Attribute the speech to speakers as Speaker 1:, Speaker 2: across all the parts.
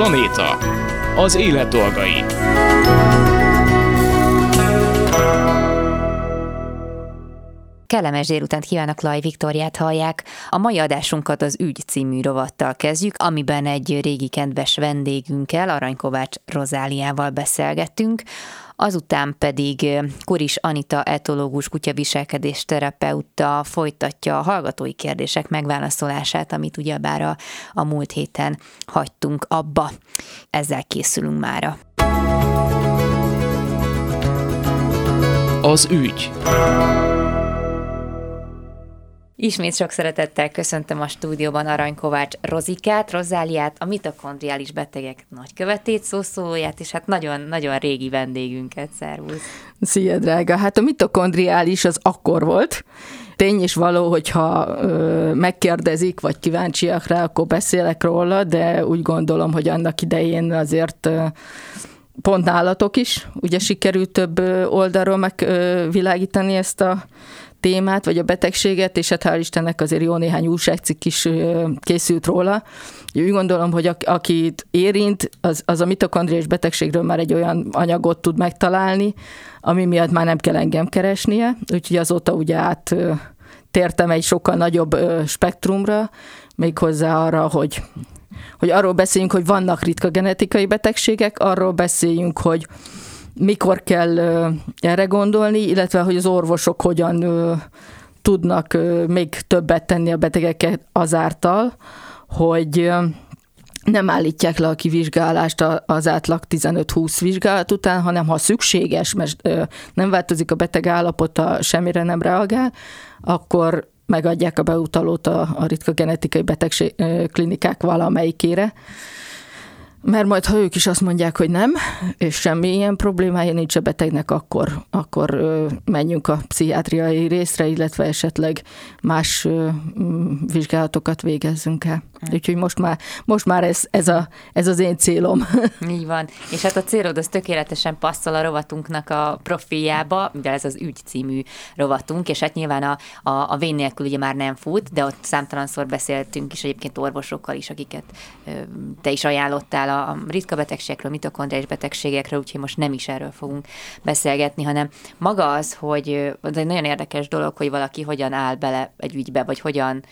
Speaker 1: Planéta. Az élet dolgai.
Speaker 2: Kellemes délután kívánok, Laj Viktoriát hallják. A mai adásunkat az Ügy című rovattal kezdjük, amiben egy régi kedves vendégünkkel, Aranykovács Rozáliával beszélgettünk, azután pedig Kuris Anita etológus kutyaviselkedés terapeuta folytatja a hallgatói kérdések megválaszolását, amit ugyebár a, a múlt héten hagytunk abba. Ezzel készülünk mára.
Speaker 1: Az ügy.
Speaker 2: Ismét sok szeretettel köszöntöm a stúdióban Arany Kovács Rozikát, Rozáliát, a mitokondriális betegek nagykövetét, szószólóját, és hát nagyon-nagyon régi vendégünket. Szervusz!
Speaker 3: Szia, drága! Hát a mitokondriális az akkor volt. Tény is való, hogyha ö, megkérdezik, vagy kíváncsiak rá, akkor beszélek róla, de úgy gondolom, hogy annak idején azért ö, pont nálatok is, ugye sikerült több oldalról megvilágítani ezt a témát, vagy a betegséget, és hát hál' Istennek azért jó néhány újságcikk is készült róla. Úgy gondolom, hogy akit érint, az, az a mitokondriás betegségről már egy olyan anyagot tud megtalálni, ami miatt már nem kell engem keresnie, úgyhogy azóta ugye át tértem egy sokkal nagyobb spektrumra, méghozzá arra, hogy hogy arról beszéljünk, hogy vannak ritka genetikai betegségek, arról beszéljünk, hogy mikor kell erre gondolni, illetve hogy az orvosok hogyan tudnak még többet tenni a betegeket azáltal, hogy nem állítják le a kivizsgálást az átlag 15-20 vizsgálat után, hanem ha szükséges, mert nem változik a beteg állapota, semmire nem reagál, akkor megadják a beutalót a, a ritka genetikai betegség klinikák valamelyikére mert majd, ha ők is azt mondják, hogy nem, és semmi ilyen problémája nincs a betegnek, akkor, akkor menjünk a pszichiátriai részre, illetve esetleg más vizsgálatokat végezzünk el. Hm. Úgyhogy most már, most már ez, ez, a, ez az én célom.
Speaker 2: Így van. És hát a célod az tökéletesen passzol a rovatunknak a profiljába, mivel ez az ügy című rovatunk, és hát nyilván a, a, a vén nélkül ugye már nem fut, de ott számtalanszor beszéltünk is egyébként orvosokkal is, akiket te is ajánlottál a ritka betegségekről, mitokondriás betegségekről, úgyhogy most nem is erről fogunk beszélgetni, hanem maga az, hogy az egy nagyon érdekes dolog, hogy valaki hogyan áll bele egy ügybe, vagy hogyan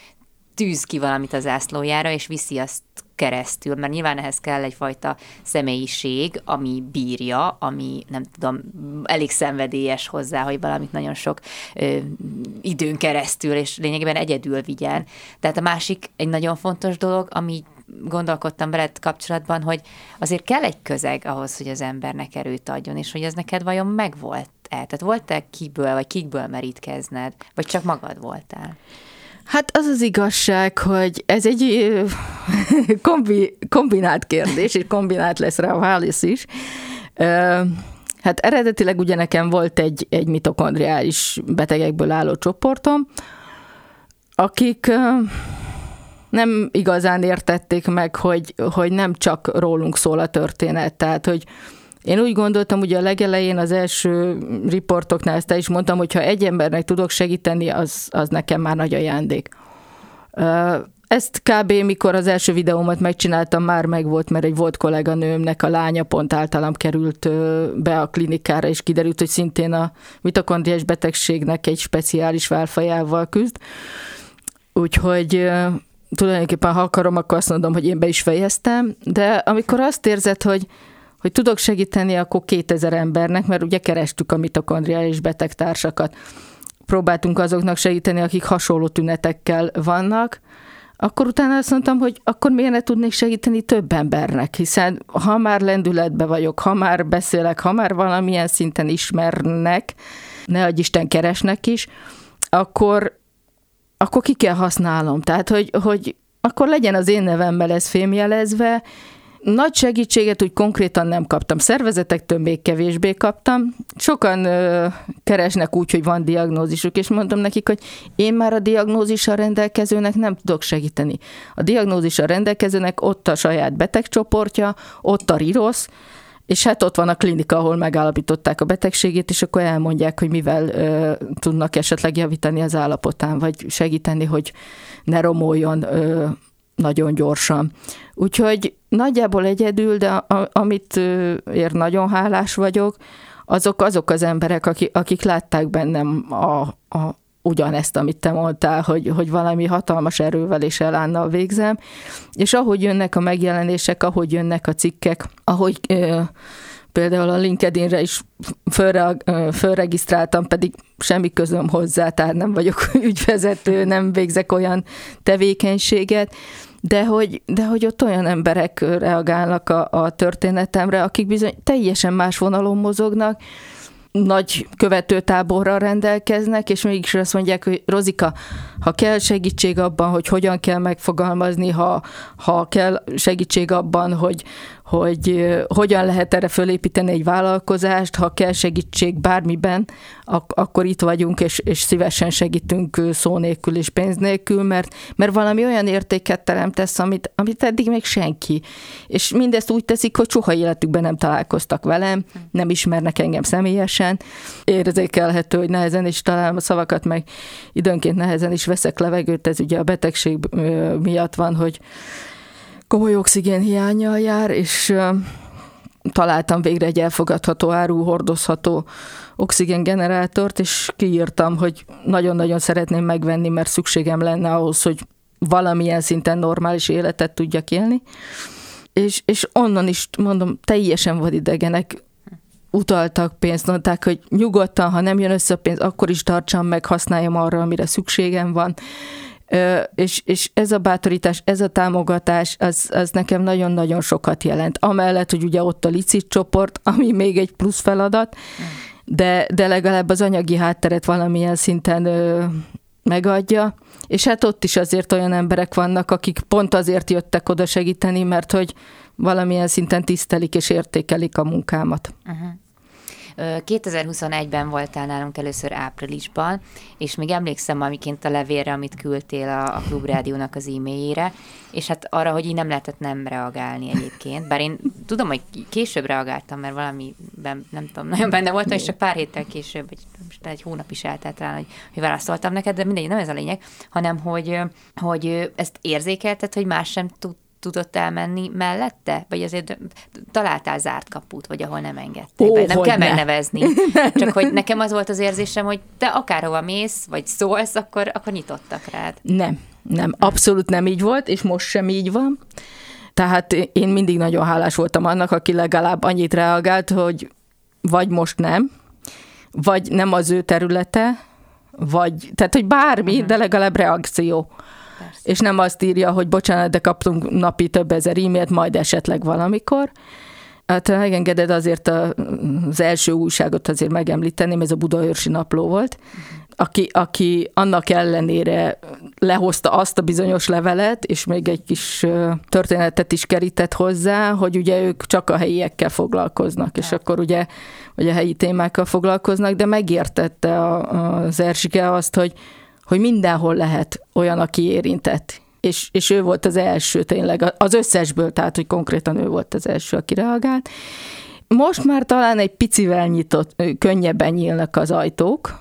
Speaker 2: tűz ki valamit az ászlójára, és viszi azt keresztül, mert nyilván ehhez kell egyfajta személyiség, ami bírja, ami nem tudom, elég szenvedélyes hozzá, hogy valamit nagyon sok ö, időn keresztül, és lényegében egyedül vigyen. Tehát a másik egy nagyon fontos dolog, ami gondolkodtam veled kapcsolatban, hogy azért kell egy közeg ahhoz, hogy az embernek erőt adjon, és hogy ez neked vajon megvolt el? Tehát volt-e kiből, vagy kikből merítkezned, vagy csak magad voltál?
Speaker 3: Hát az az igazság, hogy ez egy kombi, kombinált kérdés, és kombinált lesz rá a válasz is. Hát eredetileg ugye nekem volt egy, egy mitokondriális betegekből álló csoportom, akik nem igazán értették meg, hogy, hogy nem csak rólunk szól a történet. Tehát, hogy én úgy gondoltam, ugye a legelején az első riportoknál ezt is mondtam, hogy ha egy embernek tudok segíteni, az, az nekem már nagy ajándék. Ezt kb. mikor az első videómat megcsináltam, már megvolt, mert egy volt kolléganőmnek a lánya pont általam került be a klinikára, és kiderült, hogy szintén a mitokondriás betegségnek egy speciális válfajával küzd. Úgyhogy tulajdonképpen ha akarom, akkor azt mondom, hogy én be is fejeztem, de amikor azt érzed, hogy hogy tudok segíteni akkor 2000 embernek, mert ugye kerestük a mitokondriális betegtársakat. Próbáltunk azoknak segíteni, akik hasonló tünetekkel vannak, akkor utána azt mondtam, hogy akkor miért ne tudnék segíteni több embernek, hiszen ha már lendületbe vagyok, ha már beszélek, ha már valamilyen szinten ismernek, ne adj Isten keresnek is, akkor, akkor ki kell használnom. Tehát, hogy, hogy akkor legyen az én nevemmel ez fémjelezve, nagy segítséget úgy konkrétan nem kaptam. Szervezetektől még kevésbé kaptam. Sokan ö, keresnek úgy, hogy van diagnózisuk, és mondom nekik, hogy én már a diagnózissal rendelkezőnek nem tudok segíteni. A diagnózissal rendelkezőnek ott a saját betegcsoportja, ott a rirosz, és hát ott van a klinika, ahol megállapították a betegségét, és akkor elmondják, hogy mivel ö, tudnak esetleg javítani az állapotán, vagy segíteni, hogy ne romoljon ö, nagyon gyorsan. Úgyhogy nagyjából egyedül, de a, amit ér nagyon hálás vagyok, azok azok az emberek, akik, akik látták bennem a, a, ugyanezt, amit te mondtál, hogy, hogy valami hatalmas erővel és elánnal végzem, és ahogy jönnek a megjelenések, ahogy jönnek a cikkek, ahogy ö, például a LinkedInre is fölre, fölregisztráltam, pedig semmi közöm hozzá, tehát nem vagyok ügyvezető, nem végzek olyan tevékenységet, de hogy, de hogy ott olyan emberek reagálnak a, a történetemre, akik bizony teljesen más vonalon mozognak, nagy követőtáborral rendelkeznek, és mégis azt mondják, hogy Rozika, ha kell segítség abban, hogy hogyan kell megfogalmazni, ha, ha kell segítség abban, hogy, hogy hogyan lehet erre fölépíteni egy vállalkozást, ha kell segítség bármiben, ak- akkor itt vagyunk, és, és szívesen segítünk szó nélkül és pénz nélkül, mert, mert valami olyan értéket teremtesz, amit, amit eddig még senki. És mindezt úgy teszik, hogy soha életükben nem találkoztak velem, nem ismernek engem személyesen. Érzékelhető, hogy nehezen is találom a szavakat, meg időnként nehezen is veszek levegőt, ez ugye a betegség miatt van, hogy komoly oxigén hiányjal jár, és találtam végre egy elfogadható áru, hordozható oxigéngenerátort, és kiírtam, hogy nagyon-nagyon szeretném megvenni, mert szükségem lenne ahhoz, hogy valamilyen szinten normális életet tudjak élni. És, és onnan is, mondom, teljesen vadidegenek utaltak pénzt, mondták, hogy nyugodtan, ha nem jön össze a pénz, akkor is tartsam meg, használjam arra, amire szükségem van és, és ez a bátorítás, ez a támogatás, az, az nekem nagyon-nagyon sokat jelent. Amellett, hogy ugye ott a licit csoport, ami még egy plusz feladat, de, de legalább az anyagi hátteret valamilyen szinten ö, megadja, és hát ott is azért olyan emberek vannak, akik pont azért jöttek oda segíteni, mert hogy valamilyen szinten tisztelik és értékelik a munkámat. Uh-huh.
Speaker 2: 2021-ben voltál nálunk először áprilisban, és még emlékszem amiként a levélre, amit küldtél a, a Klubrádiónak az e-mailjére, és hát arra, hogy így nem lehetett nem reagálni egyébként. Bár én tudom, hogy később reagáltam, mert valamiben nem tudom, nagyon benne voltam, és csak pár héttel később, vagy most egy hónap is eltelt rá, hogy, hogy válaszoltam neked, de mindegy, nem ez a lényeg, hanem hogy, hogy ezt érzékelted, hogy más sem tud tudott elmenni mellette? Vagy azért találtál zárt kaput, vagy ahol nem engedték? Ó, nem kell ne. megnevezni. Csak hogy nekem az volt az érzésem, hogy te akárhova mész, vagy szólsz, akkor, akkor nyitottak rád.
Speaker 3: Nem, nem, abszolút nem így volt, és most sem így van. Tehát én mindig nagyon hálás voltam annak, aki legalább annyit reagált, hogy vagy most nem, vagy nem az ő területe, vagy, tehát, hogy bármi, uh-huh. de legalább reakció. Persze. és nem azt írja, hogy bocsánat, de kaptunk napi több ezer e-mailt, majd esetleg valamikor. Hát ha megengeded azért az első újságot azért megemlíteném, ez a Budaörsi napló volt, aki, aki annak ellenére lehozta azt a bizonyos levelet, és még egy kis történetet is kerített hozzá, hogy ugye ők csak a helyiekkel foglalkoznak, és akkor ugye, ugye a helyi témákkal foglalkoznak, de megértette az Erzsike azt, hogy hogy mindenhol lehet olyan, aki érintett. És, és ő volt az első tényleg, az összesből, tehát hogy konkrétan ő volt az első, aki reagált. Most már talán egy picivel nyitott, könnyebben nyílnak az ajtók,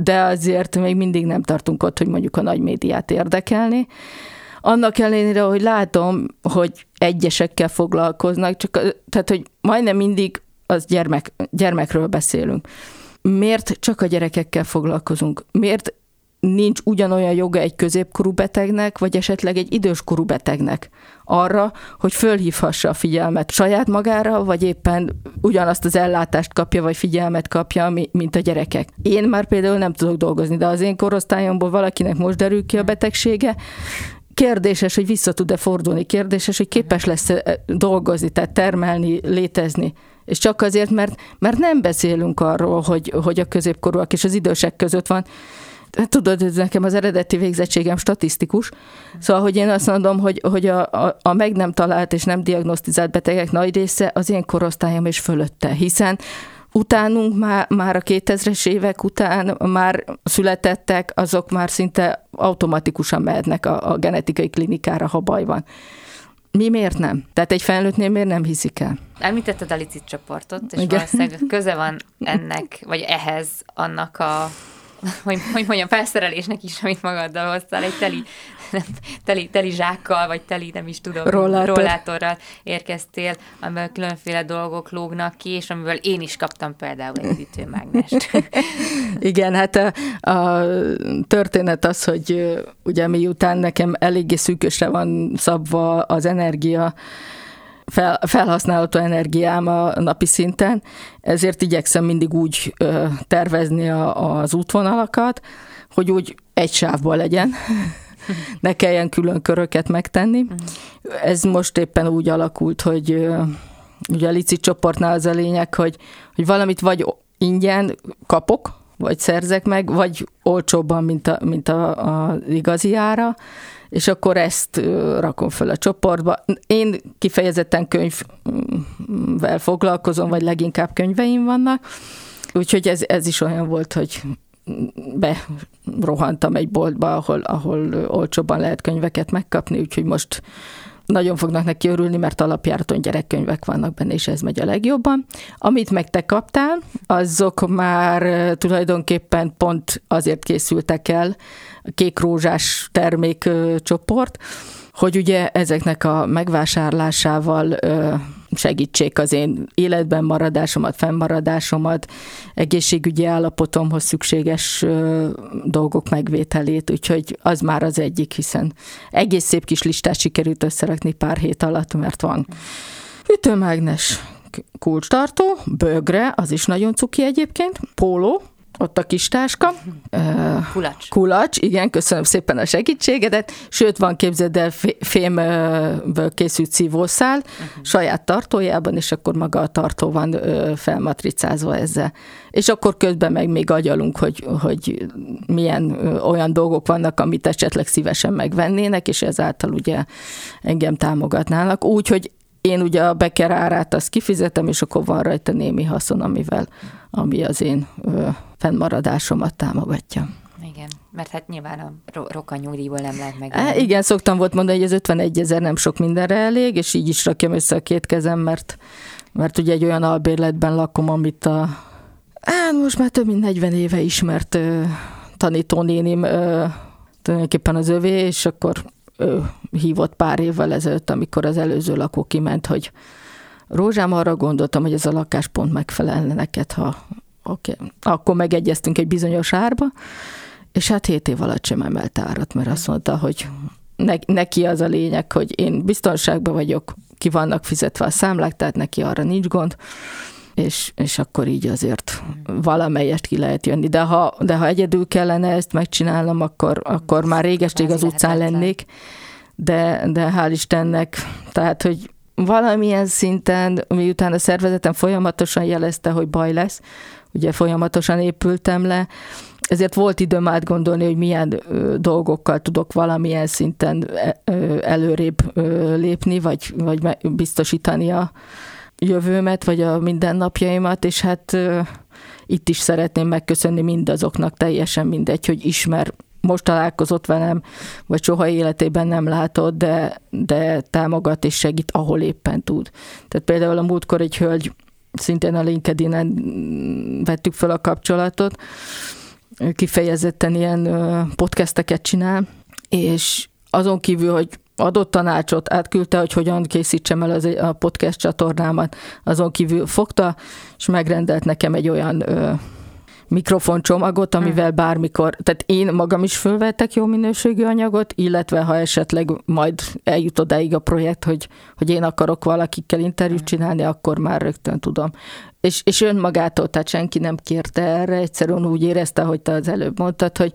Speaker 3: de azért még mindig nem tartunk ott, hogy mondjuk a nagy médiát érdekelni. Annak ellenére, hogy látom, hogy egyesekkel foglalkoznak, csak, tehát, hogy majdnem mindig az gyermek, gyermekről beszélünk. Miért csak a gyerekekkel foglalkozunk? Miért nincs ugyanolyan joga egy középkorú betegnek, vagy esetleg egy időskorú betegnek arra, hogy fölhívhassa a figyelmet saját magára, vagy éppen ugyanazt az ellátást kapja, vagy figyelmet kapja, mint a gyerekek. Én már például nem tudok dolgozni, de az én korosztályomból valakinek most derül ki a betegsége, kérdéses, hogy vissza tud-e fordulni, kérdéses, hogy képes lesz -e dolgozni, tehát termelni, létezni. És csak azért, mert, mert nem beszélünk arról, hogy, hogy a középkorúak és az idősek között van tudod, ez nekem az eredeti végzettségem statisztikus, szóval, hogy én azt mondom, hogy, hogy a, a, a meg nem talált és nem diagnosztizált betegek nagy része az én korosztályom és fölötte, hiszen utánunk már, már a 2000-es évek után már születettek, azok már szinte automatikusan mehetnek a, a genetikai klinikára, ha baj van. Mi miért nem? Tehát egy felnőttnél miért nem hiszik el?
Speaker 2: Említetted a licit csoportot, és Igen. valószínűleg köze van ennek, vagy ehhez annak a hogy, hogy mondjam, felszerelésnek is, amit magaddal hoztál, egy teli, nem, teli, teli zsákkal, vagy teli, nem is tudom,
Speaker 3: Rollátor.
Speaker 2: rollátorral érkeztél, amivel különféle dolgok lógnak ki, és amiből én is kaptam például egy ütőmágnest.
Speaker 3: Igen, hát a, a történet az, hogy ugye miután nekem eléggé szűkösre van szabva az energia, fel, felhasználható energiám a napi szinten, ezért igyekszem mindig úgy tervezni a, az útvonalakat, hogy úgy egy sávban legyen, ne kelljen külön köröket megtenni. Ez most éppen úgy alakult, hogy ugye a Lici csoportnál az a lényeg, hogy, hogy valamit vagy ingyen kapok, vagy szerzek meg, vagy olcsóbban, mint, a, mint a, a igazi ára, és akkor ezt rakom föl a csoportba. Én kifejezetten könyvvel foglalkozom, vagy leginkább könyveim vannak, úgyhogy ez, ez is olyan volt, hogy berohantam egy boltba, ahol, ahol olcsóban lehet könyveket megkapni, úgyhogy most nagyon fognak neki örülni, mert alapjáraton gyerekkönyvek vannak benne, és ez megy a legjobban. Amit meg te kaptál, azok már tulajdonképpen pont azért készültek el, a kék-rózsás termékcsoport, hogy ugye ezeknek a megvásárlásával segítsék az én életben maradásomat, fennmaradásomat, egészségügyi állapotomhoz szükséges dolgok megvételét, úgyhogy az már az egyik, hiszen egész szép kis listát sikerült összerakni pár hét alatt, mert van ütőmágnes kulcstartó, bögre, az is nagyon cuki egyébként, póló, ott a kis táska.
Speaker 2: Kulacs.
Speaker 3: Kulacs, igen, köszönöm szépen a segítségedet. Sőt, van képzeld el fé- fémből készült szívószál uh-huh. saját tartójában, és akkor maga a tartó van felmatricázva ezzel. És akkor közben meg még agyalunk, hogy, hogy milyen olyan dolgok vannak, amit esetleg szívesen megvennének, és ezáltal ugye engem támogatnának. Úgy, hogy én ugye a beker árát azt kifizetem, és akkor van rajta némi haszon, amivel, ami az én ö, fennmaradásomat támogatja.
Speaker 2: Igen, mert hát nyilván a ro- rokanyugdíjból nem lehet meg.
Speaker 3: Igen, szoktam volt mondani, hogy az 51 ezer nem sok mindenre elég, és így is rakjam össze a két kezem, mert, mert ugye egy olyan albérletben lakom, amit a hát most már több mint 40 éve ismert ö, tanítónénim ö, tulajdonképpen az övé, és akkor hívott pár évvel ezelőtt, amikor az előző lakó kiment, hogy Rózsám, arra gondoltam, hogy ez a lakás pont megfelelne neked, ha. Okay. Akkor megegyeztünk egy bizonyos árba, és hát hét év alatt sem emelt árat, mert azt mondta, hogy ne, neki az a lényeg, hogy én biztonságban vagyok, ki vannak fizetve a számlák, tehát neki arra nincs gond, és, és akkor így azért valamelyest ki lehet jönni. De ha, de ha egyedül kellene ezt megcsinálnom, akkor, akkor már régestig az utcán lennék, de, de hál' Istennek, tehát, hogy valamilyen szinten, miután a szervezetem folyamatosan jelezte, hogy baj lesz, ugye folyamatosan épültem le, ezért volt időm átgondolni, hogy milyen dolgokkal tudok valamilyen szinten előrébb lépni, vagy, vagy biztosítani a jövőmet, vagy a mindennapjaimat, és hát itt is szeretném megköszönni mindazoknak, teljesen mindegy, hogy ismer, most találkozott velem, vagy soha életében nem látott, de, de támogat és segít, ahol éppen tud. Tehát például a múltkor egy hölgy, szintén a LinkedIn-en vettük fel a kapcsolatot, ő kifejezetten ilyen podcasteket csinál, és azon kívül, hogy adott tanácsot, átküldte, hogy hogyan készítsem el az, a podcast csatornámat, azon kívül fogta, és megrendelt nekem egy olyan ö, mikrofoncsomagot, amivel bármikor, tehát én magam is fölvettek jó minőségű anyagot, illetve ha esetleg majd eljut odáig a projekt, hogy, hogy én akarok valakikkel interjút csinálni, akkor már rögtön tudom. És, és önmagától, tehát senki nem kérte erre, egyszerűen úgy érezte, hogy te az előbb mondtad, hogy,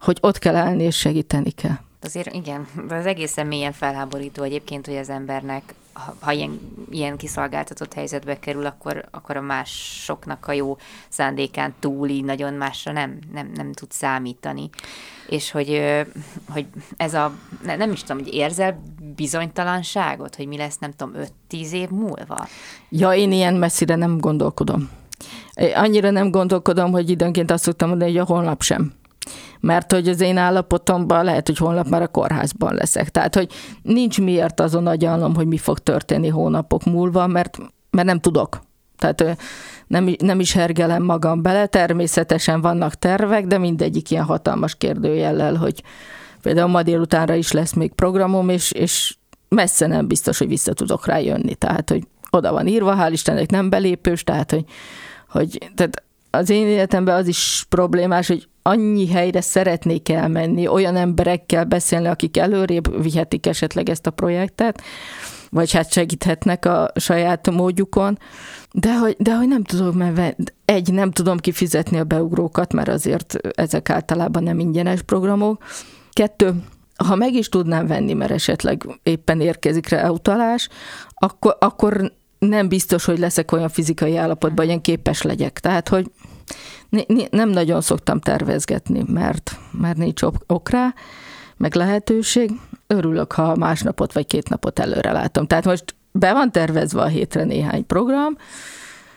Speaker 3: hogy ott kell állni és segíteni kell.
Speaker 2: Azért igen, az egészen mélyen felháborító egyébként, hogy az embernek, ha, ha ilyen, ilyen kiszolgáltatott helyzetbe kerül, akkor, akkor a másoknak a jó szándékán túl így nagyon másra nem, nem, nem tud számítani. És hogy, hogy ez a, ne- nem is tudom, hogy érzel bizonytalanságot, hogy mi lesz, nem tudom, 5-10 év múlva?
Speaker 3: Ja, én ilyen messzire nem gondolkodom. Annyira nem gondolkodom, hogy időnként azt szoktam mondani, hogy a holnap sem. Mert hogy az én állapotomban lehet, hogy holnap már a kórházban leszek. Tehát, hogy nincs miért azon agyalnom, hogy mi fog történni hónapok múlva, mert, mert nem tudok. Tehát nem, nem is hergelem magam bele, természetesen vannak tervek, de mindegyik ilyen hatalmas kérdőjellel, hogy például ma délutánra is lesz még programom, és, és messze nem biztos, hogy vissza tudok rá. Tehát, hogy oda van írva, hál' Istennek nem belépős, tehát, hogy, hogy tehát az én életemben az is problémás, hogy annyi helyre szeretnék elmenni, olyan emberekkel beszélni, akik előrébb vihetik esetleg ezt a projektet, vagy hát segíthetnek a saját módjukon, de hogy, de hogy nem tudom, mert egy, nem tudom kifizetni a beugrókat, mert azért ezek általában nem ingyenes programok. Kettő, ha meg is tudnám venni, mert esetleg éppen érkezik rá utalás, akkor, akkor nem biztos, hogy leszek olyan fizikai állapotban, hogy én képes legyek. Tehát, hogy nem nagyon szoktam tervezgetni, mert, mert nincs ok rá, meg lehetőség. Örülök, ha másnapot vagy két napot előre látom. Tehát most be van tervezve a hétre néhány program,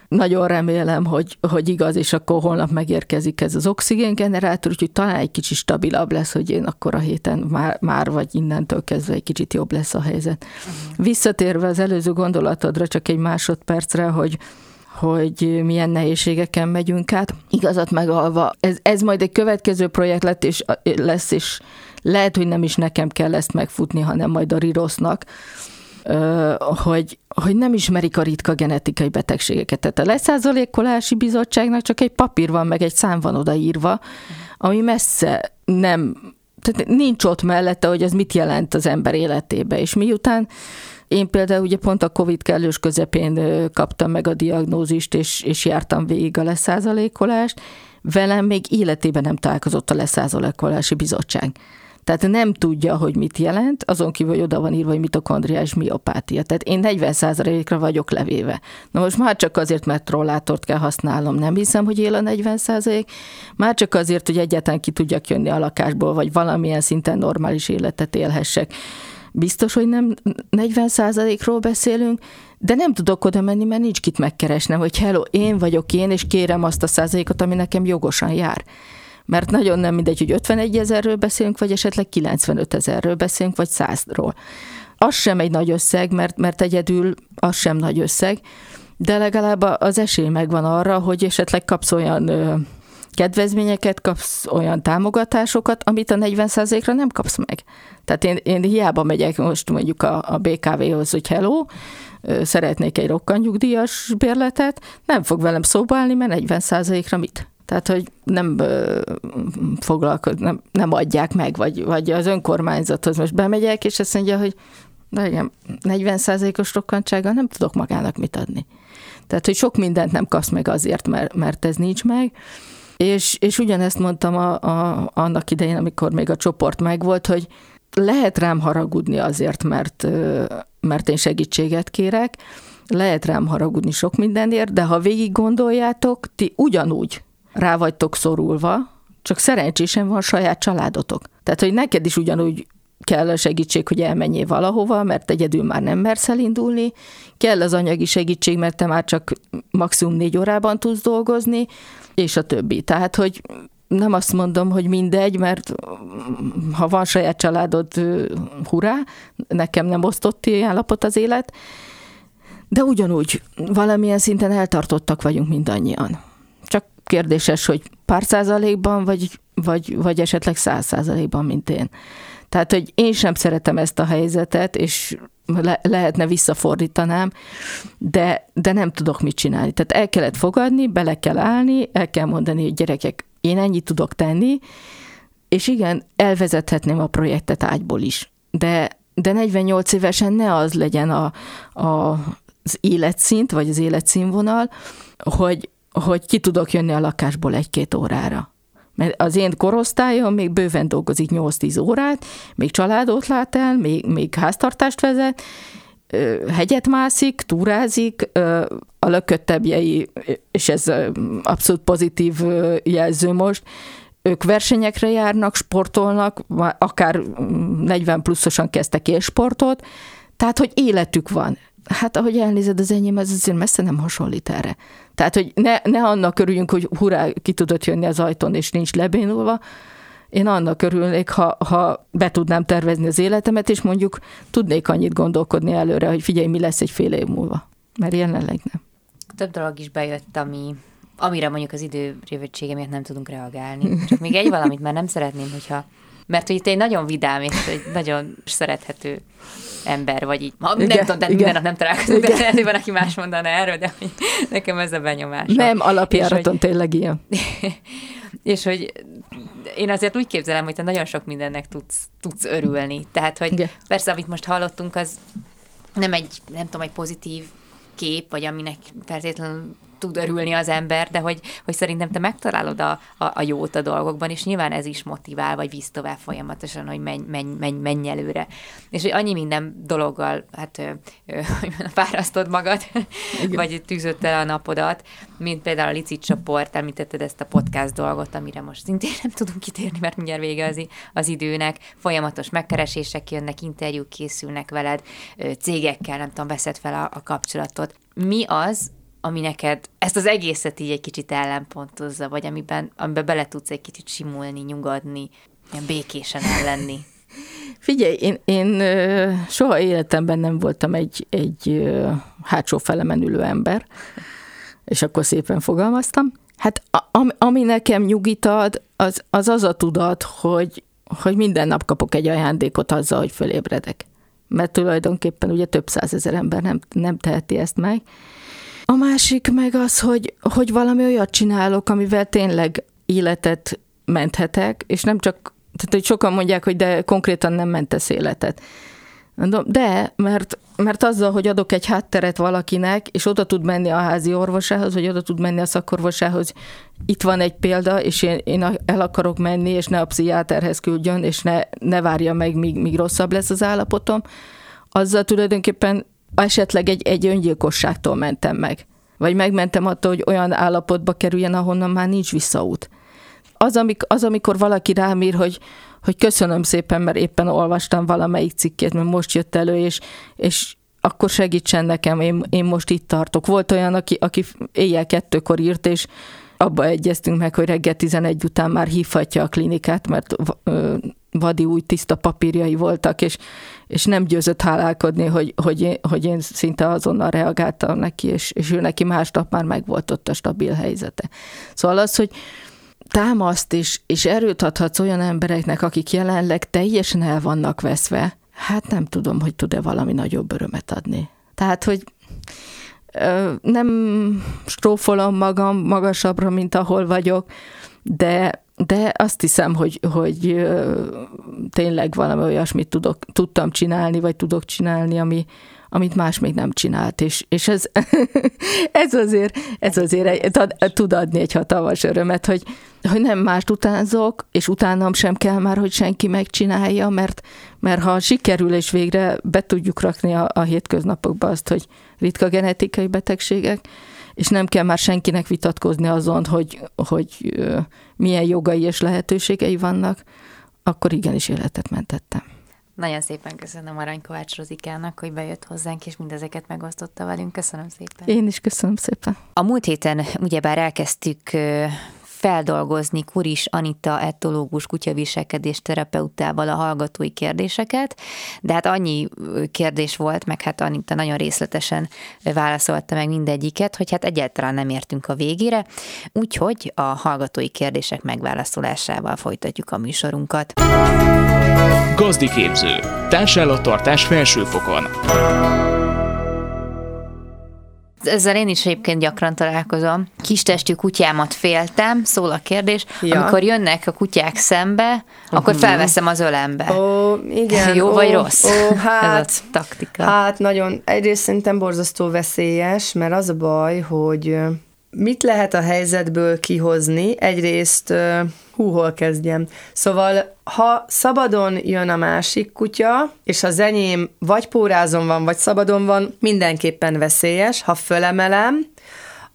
Speaker 3: nagyon remélem, hogy, hogy igaz, és akkor holnap megérkezik ez az oxigéngenerátor, úgyhogy talán egy kicsit stabilabb lesz, hogy én akkor a héten már, már vagy innentől kezdve egy kicsit jobb lesz a helyzet. Uh-huh. Visszatérve az előző gondolatodra csak egy másodpercre, hogy hogy milyen nehézségeken megyünk át. Igazat megalva, ez, ez majd egy következő projekt lett, és, lesz, és lehet, hogy nem is nekem kell ezt megfutni, hanem majd a Rirosznak, hogy, hogy nem ismerik a ritka genetikai betegségeket. Tehát a leszázalékolási bizottságnak csak egy papír van, meg egy szám van odaírva, ami messze nem, tehát nincs ott mellette, hogy ez mit jelent az ember életébe. És miután én például ugye pont a Covid kellős közepén kaptam meg a diagnózist, és, és jártam végig a leszázalékolást, velem még életében nem találkozott a leszázalékolási bizottság. Tehát nem tudja, hogy mit jelent, azon kívül, hogy oda van írva, hogy mitokondriás miopátia. Tehát én 40%-ra vagyok levéve. Na most már csak azért, mert trollátort kell használnom, nem hiszem, hogy él a 40%, már csak azért, hogy egyáltalán ki tudjak jönni a lakásból, vagy valamilyen szinten normális életet élhessek. Biztos, hogy nem 40%-ról beszélünk, de nem tudok oda menni, mert nincs kit megkeresnem, hogy hello, én vagyok én, és kérem azt a százalékot, ami nekem jogosan jár mert nagyon nem mindegy, hogy 51 ezerről beszélünk, vagy esetleg 95 ezerről beszélünk, vagy 100-ról. Az sem egy nagy összeg, mert, mert egyedül az sem nagy összeg, de legalább az esély megvan arra, hogy esetleg kapsz olyan kedvezményeket, kapsz olyan támogatásokat, amit a 40%-ra nem kapsz meg. Tehát én, én hiába megyek most mondjuk a, a BKV-hoz, hogy hello, szeretnék egy rokkanyugdíjas bérletet, nem fog velem szóba állni, mert 40%-ra mit? Tehát, hogy nem foglalkoz, nem, nem adják meg, vagy, vagy az önkormányzathoz most bemegyek, és azt mondja, hogy de igen, 40%-os rokkantsággal nem tudok magának mit adni. Tehát, hogy sok mindent nem kapsz meg azért, mert, mert ez nincs meg. És, és ugyanezt mondtam a, a, annak idején, amikor még a csoport megvolt, hogy lehet rám haragudni azért, mert, mert én segítséget kérek, lehet rám haragudni sok mindenért, de ha végig gondoljátok, ti ugyanúgy rá vagytok szorulva, csak szerencsésen van saját családotok. Tehát, hogy neked is ugyanúgy kell a segítség, hogy elmenjél valahova, mert egyedül már nem mersz elindulni, kell az anyagi segítség, mert te már csak maximum négy órában tudsz dolgozni, és a többi. Tehát, hogy nem azt mondom, hogy mindegy, mert ha van saját családod, hurrá, nekem nem osztott állapot az élet, de ugyanúgy valamilyen szinten eltartottak vagyunk mindannyian kérdéses, hogy pár százalékban, vagy, vagy, vagy esetleg száz százalékban, mint én. Tehát, hogy én sem szeretem ezt a helyzetet, és le, lehetne visszafordítanám, de, de nem tudok mit csinálni. Tehát el kellett fogadni, bele kell állni, el kell mondani, hogy gyerekek, én ennyit tudok tenni, és igen, elvezethetném a projektet ágyból is. De, de 48 évesen ne az legyen a, a, az életszint, vagy az életszínvonal, hogy hogy ki tudok jönni a lakásból egy-két órára. Mert az én korosztályom még bőven dolgozik 8-10 órát, még családot lát el, még, még háztartást vezet, hegyet mászik, túrázik, a lököttebbjei, és ez abszolút pozitív jelző most, ők versenyekre járnak, sportolnak, akár 40 pluszosan kezdtek élsportot, tehát, hogy életük van. Hát ahogy elnézed az enyém, ez azért messze nem hasonlít erre. Tehát, hogy ne, ne annak örüljünk, hogy hurrá, ki tudott jönni az ajtón, és nincs lebénulva, én annak örülnék, ha, ha be tudnám tervezni az életemet, és mondjuk tudnék annyit gondolkodni előre, hogy figyelj, mi lesz egy fél év múlva. Mert jelenleg nem.
Speaker 2: több dolog is bejött, ami, amire mondjuk az idő rövidsége miatt nem tudunk reagálni. Csak még egy valamit, mert nem szeretném, hogyha mert hogy te egy nagyon vidám és egy nagyon szerethető ember vagy így. Ha, nem igen, tudom, de igen. minden nap nem találkozunk, de lehet, hogy van, aki más mondaná erről, de nekem ez a benyomás.
Speaker 3: Nem, alapjáraton hogy, tényleg ilyen.
Speaker 2: és hogy én azért úgy képzelem, hogy te nagyon sok mindennek tudsz, tudsz örülni. Tehát, hogy igen. persze, amit most hallottunk, az nem egy, nem tudom, egy pozitív kép, vagy aminek feltétlenül tud örülni az ember, de hogy, hogy szerintem te megtalálod a, a, a jót a dolgokban, és nyilván ez is motivál, vagy visz tovább folyamatosan, hogy menj, menj, menj, menj előre. És hogy annyi minden dologgal, hát fárasztod magad, Igen. vagy tűzött el a napodat, mint például a licit csoport, említetted ezt a podcast dolgot, amire most szintén nem tudunk kitérni, mert mindjárt vége az, az időnek. Folyamatos megkeresések jönnek, interjúk készülnek veled, cégekkel, nem tudom, veszed fel a, a kapcsolatot. Mi az, ami neked ezt az egészet így egy kicsit ellenpontozza, vagy amiben, amiben bele tudsz egy kicsit simulni, nyugodni, ilyen békésen ellenni?
Speaker 3: Figyelj, én, én soha életemben nem voltam egy, egy hátsó felemenülő ember, és akkor szépen fogalmaztam. Hát ami, ami nekem nyugit ad, az, az az a tudat, hogy, hogy minden nap kapok egy ajándékot azzal, hogy fölébredek. Mert tulajdonképpen ugye több százezer ember nem, nem teheti ezt meg, a másik meg az, hogy, hogy valami olyat csinálok, amivel tényleg életet menthetek, és nem csak, tehát hogy sokan mondják, hogy de konkrétan nem mentesz életet. De, mert, mert azzal, hogy adok egy hátteret valakinek, és oda tud menni a házi orvosához, vagy oda tud menni a szakorvosához, itt van egy példa, és én, én el akarok menni, és ne a pszichiáterhez küldjön, és ne, ne várja meg, míg, míg rosszabb lesz az állapotom, azzal tulajdonképpen esetleg egy, egy öngyilkosságtól mentem meg. Vagy megmentem attól, hogy olyan állapotba kerüljen, ahonnan már nincs visszaút. Az, amik, az amikor valaki rám ír, hogy, hogy köszönöm szépen, mert éppen olvastam valamelyik cikkét, mert most jött elő, és, és akkor segítsen nekem, én, én most itt tartok. Volt olyan, aki, aki éjjel kettőkor írt, és abba egyeztünk meg, hogy reggel 11 után már hívhatja a klinikát, mert vadi új tiszta papírjai voltak, és, és nem győzött hálálkodni, hogy, hogy, én, hogy én szinte azonnal reagáltam neki, és, és ő neki másnap már megvolt ott a stabil helyzete. Szóval az, hogy támaszt és, és erőt adhatsz olyan embereknek, akik jelenleg teljesen el vannak veszve, hát nem tudom, hogy tud-e valami nagyobb örömet adni. Tehát, hogy nem strófolom magam magasabbra, mint ahol vagyok, de de azt hiszem, hogy, hogy tényleg valami olyasmit tudok, tudtam csinálni, vagy tudok csinálni, ami, amit más még nem csinált, és, és ez, ez azért, ez azért tud adni egy hatalmas örömet, hogy, hogy nem mást utánzok, és utánam sem kell már, hogy senki megcsinálja, mert, mert ha sikerül, és végre be tudjuk rakni a, a hétköznapokba azt, hogy ritka genetikai betegségek, és nem kell már senkinek vitatkozni azon, hogy, hogy milyen jogai és lehetőségei vannak, akkor igenis életet mentettem.
Speaker 2: Nagyon szépen köszönöm Arany Kovács Rozikának, hogy bejött hozzánk, és mindezeket megosztotta velünk. Köszönöm szépen.
Speaker 3: Én is köszönöm szépen.
Speaker 2: A múlt héten ugyebár elkezdtük feldolgozni Kuris Anita etológus kutyaviselkedés terapeutával a hallgatói kérdéseket, de hát annyi kérdés volt, meg hát Anita nagyon részletesen válaszolta meg mindegyiket, hogy hát egyáltalán nem értünk a végére, úgyhogy a hallgatói kérdések megválaszolásával folytatjuk a műsorunkat.
Speaker 1: Gazdi képző. Társállattartás felsőfokon
Speaker 2: ezzel én is egyébként gyakran találkozom. Kistestű kutyámat féltem, szól a kérdés. Ja. Amikor jönnek a kutyák szembe, akkor uh-huh. felveszem az ölembe.
Speaker 4: Ó, igen.
Speaker 2: Jó ó, vagy rossz?
Speaker 4: Ó, hát,
Speaker 2: Ez a taktika.
Speaker 4: Hát nagyon, egyrészt szerintem borzasztó veszélyes, mert az a baj, hogy mit lehet a helyzetből kihozni? Egyrészt, hú, hol kezdjem? Szóval, ha szabadon jön a másik kutya, és az enyém vagy pórázon van, vagy szabadon van, mindenképpen veszélyes. Ha fölemelem,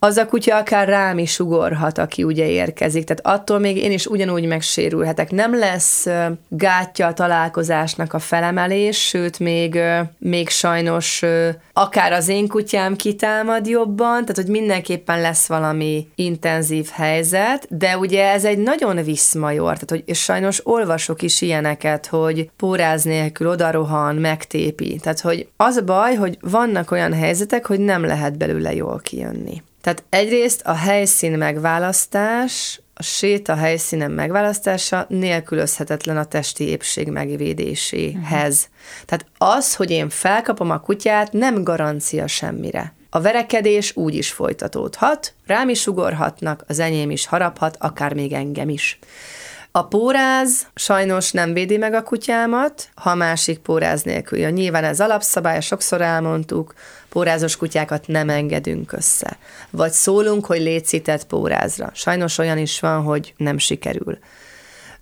Speaker 4: az a kutya akár rám is ugorhat, aki ugye érkezik. Tehát attól még én is ugyanúgy megsérülhetek. Nem lesz gátja a találkozásnak a felemelés, sőt, még, még sajnos akár az én kutyám kitámad jobban, tehát hogy mindenképpen lesz valami intenzív helyzet, de ugye ez egy nagyon viszmajor, tehát hogy és sajnos olvasok is ilyeneket, hogy póráz nélkül odarohan, megtépi. Tehát, hogy az a baj, hogy vannak olyan helyzetek, hogy nem lehet belőle jól kijönni. Tehát egyrészt a helyszín megválasztás, a séta helyszínen megválasztása nélkülözhetetlen a testi épség megvédéséhez. Uh-huh. Tehát az, hogy én felkapom a kutyát, nem garancia semmire. A verekedés úgy is folytatódhat, rám is ugorhatnak, az enyém is haraphat, akár még engem is. A póráz sajnos nem védi meg a kutyámat, ha másik póráz nélkül jön. Nyilván ez alapszabály, sokszor elmondtuk, pórázos kutyákat nem engedünk össze. Vagy szólunk, hogy létszített pórázra. Sajnos olyan is van, hogy nem sikerül.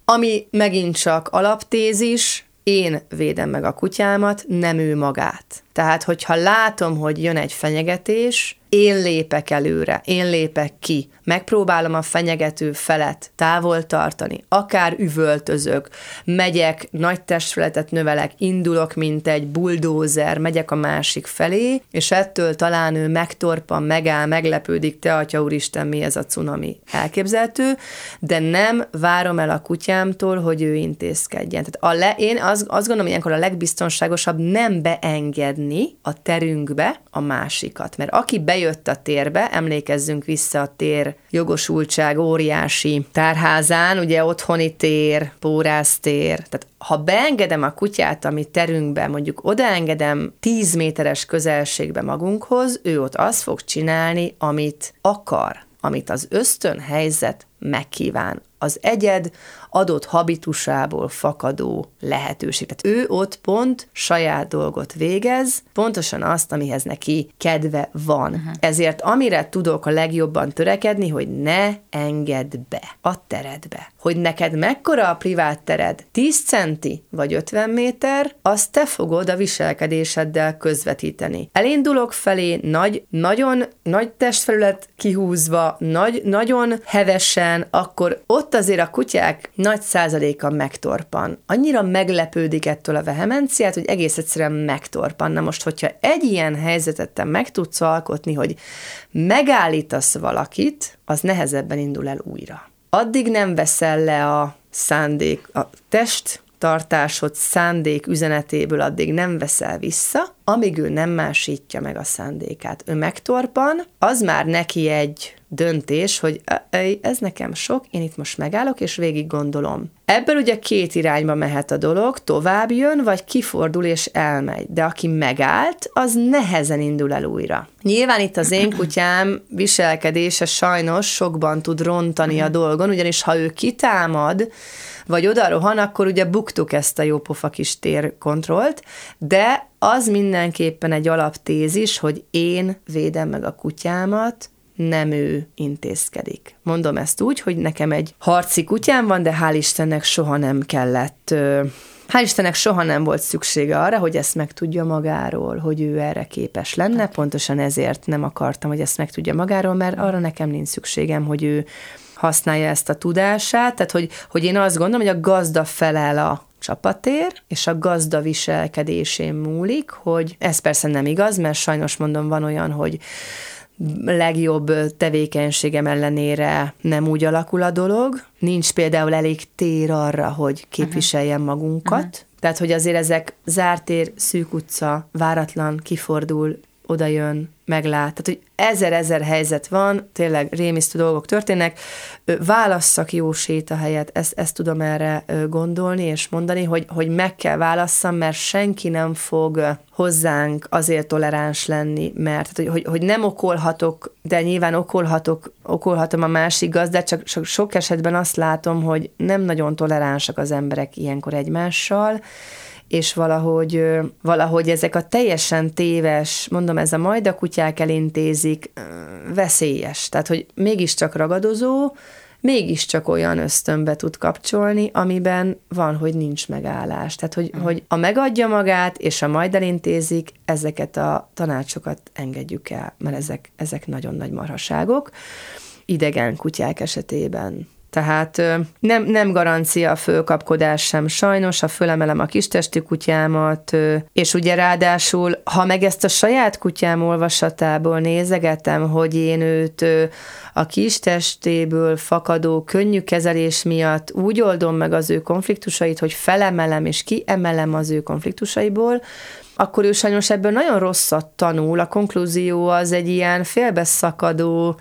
Speaker 4: Ami megint csak alaptézis, én védem meg a kutyámat, nem ő magát. Tehát, hogyha látom, hogy jön egy fenyegetés, én lépek előre, én lépek ki, megpróbálom a fenyegető felet távol tartani, akár üvöltözök, megyek, nagy testfeletet növelek, indulok, mint egy buldózer, megyek a másik felé, és ettől talán ő megtorpan, megáll, meglepődik, te atya úristen, mi ez a cunami? Elképzelhető, de nem várom el a kutyámtól, hogy ő intézkedjen. Tehát a le, én azt, azt gondolom, hogy ilyenkor a legbiztonságosabb nem beengedni a terünkbe a másikat, mert aki bejön bejött a térbe, emlékezzünk vissza a tér jogosultság óriási tárházán, ugye otthoni tér, tér, tehát ha beengedem a kutyát a mi terünkbe, mondjuk odaengedem 10 méteres közelségbe magunkhoz, ő ott azt fog csinálni, amit akar, amit az ösztön helyzet megkíván. Az egyed adott habitusából fakadó lehetőség. Tehát ő ott pont saját dolgot végez, pontosan azt, amihez neki kedve van. Uh-huh. Ezért amire tudok a legjobban törekedni, hogy ne engedd be a teredbe. Hogy neked mekkora a privát tered, 10 centi vagy 50 méter, azt te fogod a viselkedéseddel közvetíteni. Elindulok felé nagy, nagyon nagy testfelület kihúzva, nagy, nagyon hevesen, akkor ott azért a kutyák nagy százaléka megtorpan. Annyira meglepődik ettől a vehemenciát, hogy egész egyszerűen megtorpan. Na most, hogyha egy ilyen helyzetet te meg tudsz alkotni, hogy megállítasz valakit, az nehezebben indul el újra. Addig nem veszel le a szándék, a test tartásod szándék üzenetéből addig nem veszel vissza, amíg ő nem másítja meg a szándékát. Ő megtorpan, az már neki egy döntés, hogy ez nekem sok, én itt most megállok, és végig gondolom. Ebből ugye két irányba mehet a dolog, tovább jön, vagy kifordul és elmegy. De aki megállt, az nehezen indul el újra. Nyilván itt az én kutyám viselkedése sajnos sokban tud rontani a dolgon, ugyanis ha ő kitámad, vagy oda rohan, akkor ugye buktuk ezt a jópofa kis térkontrollt, de az mindenképpen egy alaptézis, hogy én védem meg a kutyámat, nem ő intézkedik. Mondom ezt úgy, hogy nekem egy harci kutyám van, de hál' Istennek soha nem kellett Hál' Istennek soha nem volt szüksége arra, hogy ezt megtudja magáról, hogy ő erre képes lenne, pontosan ezért nem akartam, hogy ezt megtudja magáról, mert arra nekem nincs szükségem, hogy ő használja ezt a tudását, tehát hogy, hogy én azt gondolom, hogy a gazda felel a csapatér, és a gazda viselkedésén múlik, hogy ez persze nem igaz, mert sajnos mondom, van olyan, hogy legjobb tevékenységem ellenére nem úgy alakul a dolog. Nincs például elég tér arra, hogy képviseljem magunkat. Uh-huh. Tehát, hogy azért ezek zárt tér, szűk utca, váratlan, kifordul, oda jön, meglát. Tehát, hogy ezer-ezer helyzet van, tényleg rémisztő dolgok történnek. Válasszak jó sétahelyet, ezt, ezt tudom erre gondolni és mondani, hogy, hogy meg kell válasszam, mert senki nem fog hozzánk azért toleráns lenni, mert hogy, hogy, hogy nem okolhatok, de nyilván okolhatok, okolhatom a másik gazdát, csak, csak sok esetben azt látom, hogy nem nagyon toleránsak az emberek ilyenkor egymással, és valahogy, valahogy ezek a teljesen téves, mondom, ez a majd a kutyák elintézik, veszélyes. Tehát, hogy mégiscsak ragadozó, mégiscsak olyan ösztönbe tud kapcsolni, amiben van, hogy nincs megállás. Tehát, hogy, mm. hogy a megadja magát, és a majd elintézik, ezeket a tanácsokat engedjük el, mert ezek, ezek nagyon nagy marhaságok. Idegen kutyák esetében Tehát nem, nem garancia a fölkapkodás sem sajnos, ha fölemelem a kistesti kutyámat, és ugye ráadásul, ha meg ezt a saját kutyám olvasatából nézegetem, hogy én őt a kistestéből fakadó könnyű kezelés miatt úgy oldom meg az ő konfliktusait, hogy felemelem és kiemelem az ő konfliktusaiból, akkor ő sajnos ebből nagyon rosszat tanul. A konklúzió az egy ilyen félbeszakadó,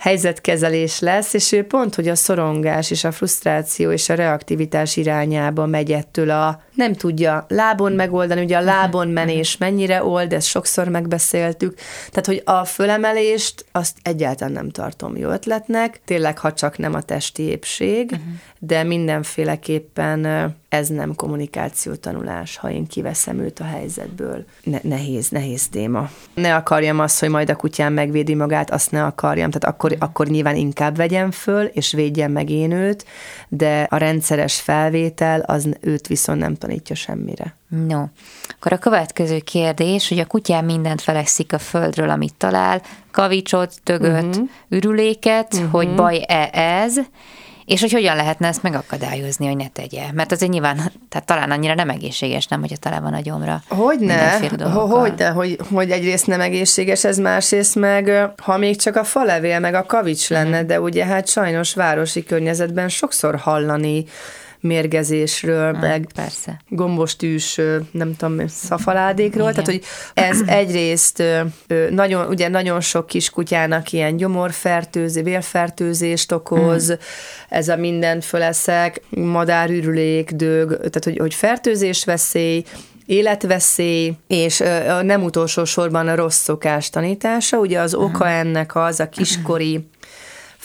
Speaker 4: helyzetkezelés lesz, és ő pont, hogy a szorongás és a frusztráció és a reaktivitás irányába megy ettől a nem tudja lábon megoldani, ugye a lábon menés mennyire old, ezt sokszor megbeszéltük, tehát hogy a fölemelést azt egyáltalán nem tartom jó ötletnek, tényleg, ha csak nem a testi épség, uh-huh. De mindenféleképpen ez nem kommunikáció tanulás, ha én kiveszem őt a helyzetből. Ne- nehéz, nehéz téma. Ne akarjam azt, hogy majd a kutyám megvédi magát, azt ne akarjam, tehát akkor, akkor nyilván inkább vegyem föl, és védjem meg én őt, de a rendszeres felvétel az őt viszont nem tanítja semmire.
Speaker 2: No. Akkor a következő kérdés, hogy a kutyám mindent felekszik a földről, amit talál, kavicsot, tögöt, uh-huh. ürüléket, uh-huh. hogy baj-e ez, és hogy hogyan lehetne ezt megakadályozni, hogy ne tegye. Mert azért nyilván, tehát talán annyira nem egészséges, nem, hogyha tele van a gyomra.
Speaker 4: Hogyne, hogyne, hogy, hogy egyrészt nem egészséges ez, másrészt meg, ha még csak a falevél, meg a kavics lenne, de ugye hát sajnos városi környezetben sokszor hallani mérgezésről, ah, meg persze. gombostűs, nem tudom, szafaládékról, Igen. tehát hogy ez egyrészt nagyon, ugye nagyon sok kiskutyának ilyen gyomorfertőzés, vérfertőzést okoz, mm. ez a mindent föleszek, madárürülék, dög, tehát hogy, hogy fertőzés veszély, életveszély, és nem utolsó sorban a rossz szokás tanítása. Ugye az oka ennek az a kiskori